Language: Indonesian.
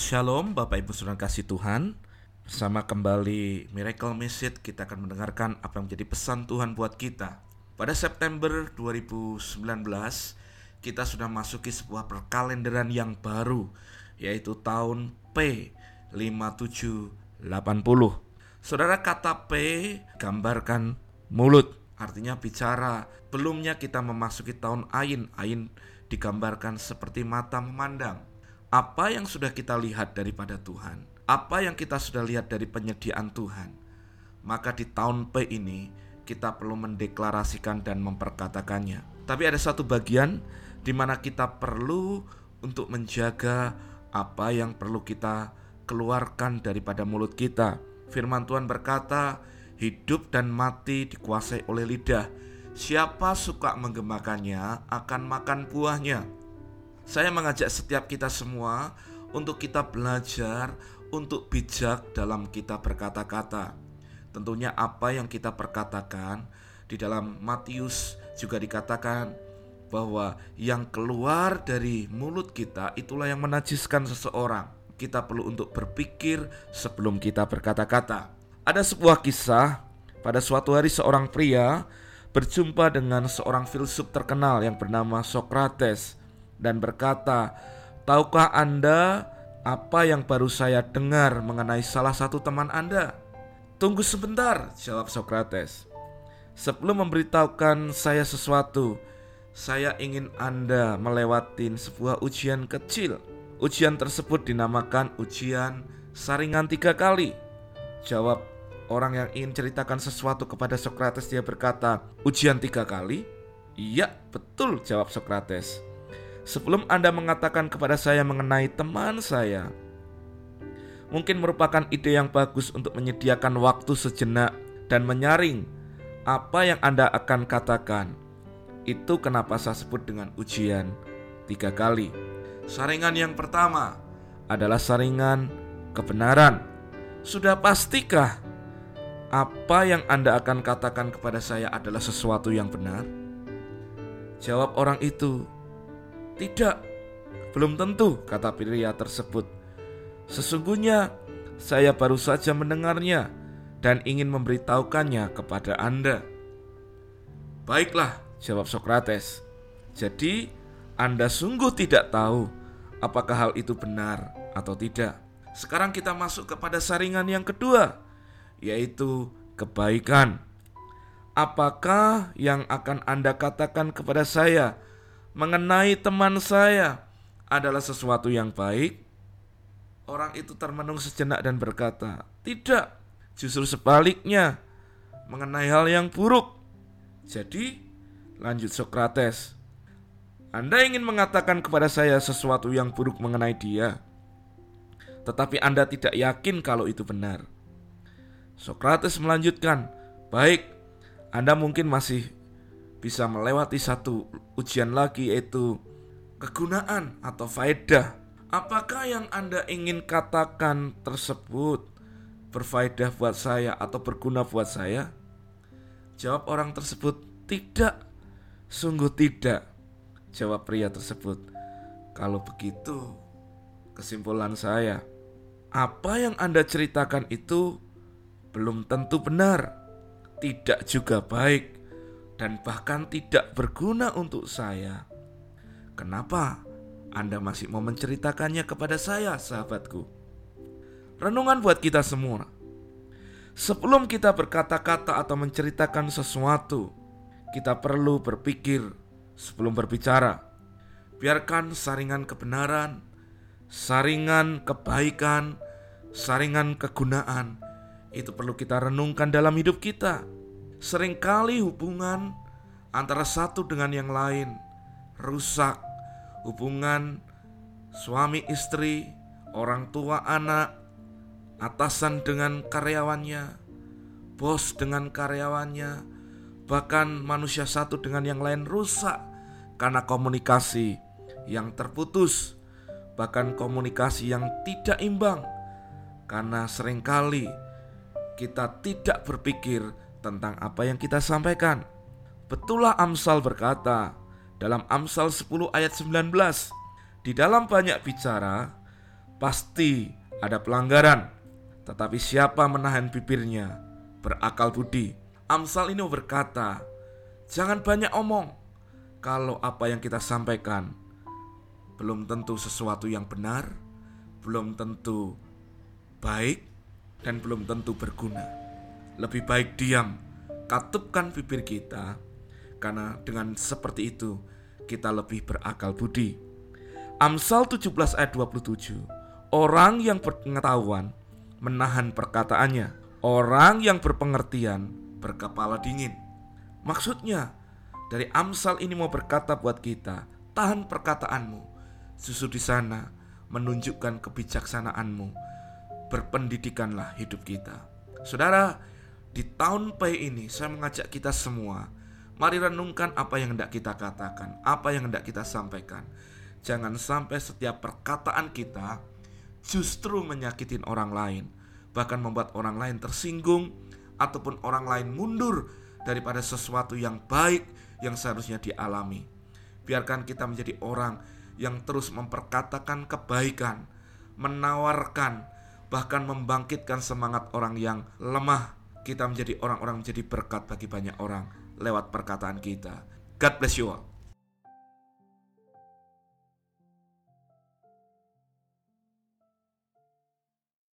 Shalom Bapak Ibu Saudara kasih Tuhan. Bersama kembali Miracle Message kita akan mendengarkan apa yang menjadi pesan Tuhan buat kita. Pada September 2019 kita sudah masuki sebuah perkalenderan yang baru Yaitu tahun P5780 Saudara kata P gambarkan mulut. Artinya bicara Belumnya kita memasuki tahun Ain. Ain digambarkan seperti mata memandang apa yang sudah kita lihat daripada Tuhan, apa yang kita sudah lihat dari penyediaan Tuhan, maka di tahun P ini kita perlu mendeklarasikan dan memperkatakannya. Tapi ada satu bagian di mana kita perlu untuk menjaga apa yang perlu kita keluarkan daripada mulut kita. Firman Tuhan berkata, hidup dan mati dikuasai oleh lidah. Siapa suka menggemakannya akan makan buahnya. Saya mengajak setiap kita semua untuk kita belajar untuk bijak dalam kita berkata-kata. Tentunya apa yang kita perkatakan di dalam Matius juga dikatakan bahwa yang keluar dari mulut kita itulah yang menajiskan seseorang. Kita perlu untuk berpikir sebelum kita berkata-kata. Ada sebuah kisah pada suatu hari seorang pria berjumpa dengan seorang filsuf terkenal yang bernama Socrates dan berkata, "Tahukah Anda apa yang baru saya dengar mengenai salah satu teman Anda?" "Tunggu sebentar," jawab Socrates. "Sebelum memberitahukan saya sesuatu, saya ingin Anda melewati sebuah ujian kecil. Ujian tersebut dinamakan ujian saringan tiga kali." Jawab orang yang ingin ceritakan sesuatu kepada Socrates dia berkata, "Ujian tiga kali?" "Iya, betul," jawab Socrates. Sebelum Anda mengatakan kepada saya mengenai teman saya, mungkin merupakan ide yang bagus untuk menyediakan waktu sejenak dan menyaring apa yang Anda akan katakan. Itu kenapa saya sebut dengan ujian tiga kali. Saringan yang pertama adalah saringan kebenaran. Sudah pastikah apa yang Anda akan katakan kepada saya adalah sesuatu yang benar? Jawab orang itu, tidak, belum tentu, kata pria tersebut. Sesungguhnya saya baru saja mendengarnya dan ingin memberitahukannya kepada Anda. Baiklah, jawab Sokrates. Jadi, Anda sungguh tidak tahu apakah hal itu benar atau tidak. Sekarang kita masuk kepada saringan yang kedua, yaitu kebaikan. Apakah yang akan Anda katakan kepada saya mengenai teman saya adalah sesuatu yang baik, orang itu termenung sejenak dan berkata, "Tidak, justru sebaliknya, mengenai hal yang buruk." Jadi, lanjut Sokrates, "Anda ingin mengatakan kepada saya sesuatu yang buruk mengenai dia, tetapi Anda tidak yakin kalau itu benar." Sokrates melanjutkan, "Baik, Anda mungkin masih bisa melewati satu ujian lagi yaitu kegunaan atau faedah. Apakah yang Anda ingin katakan tersebut berfaedah buat saya atau berguna buat saya? Jawab orang tersebut, "Tidak. Sungguh tidak." Jawab pria tersebut. Kalau begitu, kesimpulan saya, apa yang Anda ceritakan itu belum tentu benar, tidak juga baik dan bahkan tidak berguna untuk saya. Kenapa Anda masih mau menceritakannya kepada saya, sahabatku? Renungan buat kita semua. Sebelum kita berkata-kata atau menceritakan sesuatu, kita perlu berpikir sebelum berbicara. Biarkan saringan kebenaran, saringan kebaikan, saringan kegunaan itu perlu kita renungkan dalam hidup kita Seringkali hubungan antara satu dengan yang lain rusak. Hubungan suami istri, orang tua anak, atasan dengan karyawannya, bos dengan karyawannya, bahkan manusia satu dengan yang lain rusak karena komunikasi yang terputus, bahkan komunikasi yang tidak imbang, karena sering kali kita tidak berpikir tentang apa yang kita sampaikan. Betullah Amsal berkata dalam Amsal 10 ayat 19, di dalam banyak bicara, pasti ada pelanggaran. Tetapi siapa menahan bibirnya berakal budi. Amsal ini berkata, jangan banyak omong. Kalau apa yang kita sampaikan belum tentu sesuatu yang benar, belum tentu baik, dan belum tentu berguna. Lebih baik diam, katupkan bibir kita, karena dengan seperti itu kita lebih berakal budi. Amsal 17 ayat 27 Orang yang berpengetahuan menahan perkataannya. Orang yang berpengertian berkepala dingin. Maksudnya dari Amsal ini mau berkata buat kita Tahan perkataanmu. Susu di sana menunjukkan kebijaksanaanmu. Berpendidikanlah hidup kita. Saudara, di tahun P ini saya mengajak kita semua Mari renungkan apa yang hendak kita katakan Apa yang hendak kita sampaikan Jangan sampai setiap perkataan kita justru menyakitin orang lain, bahkan membuat orang lain tersinggung ataupun orang lain mundur daripada sesuatu yang baik yang seharusnya dialami. Biarkan kita menjadi orang yang terus memperkatakan kebaikan, menawarkan, bahkan membangkitkan semangat orang yang lemah. Kita menjadi orang-orang menjadi berkat bagi banyak orang lewat perkataan kita. God bless you all.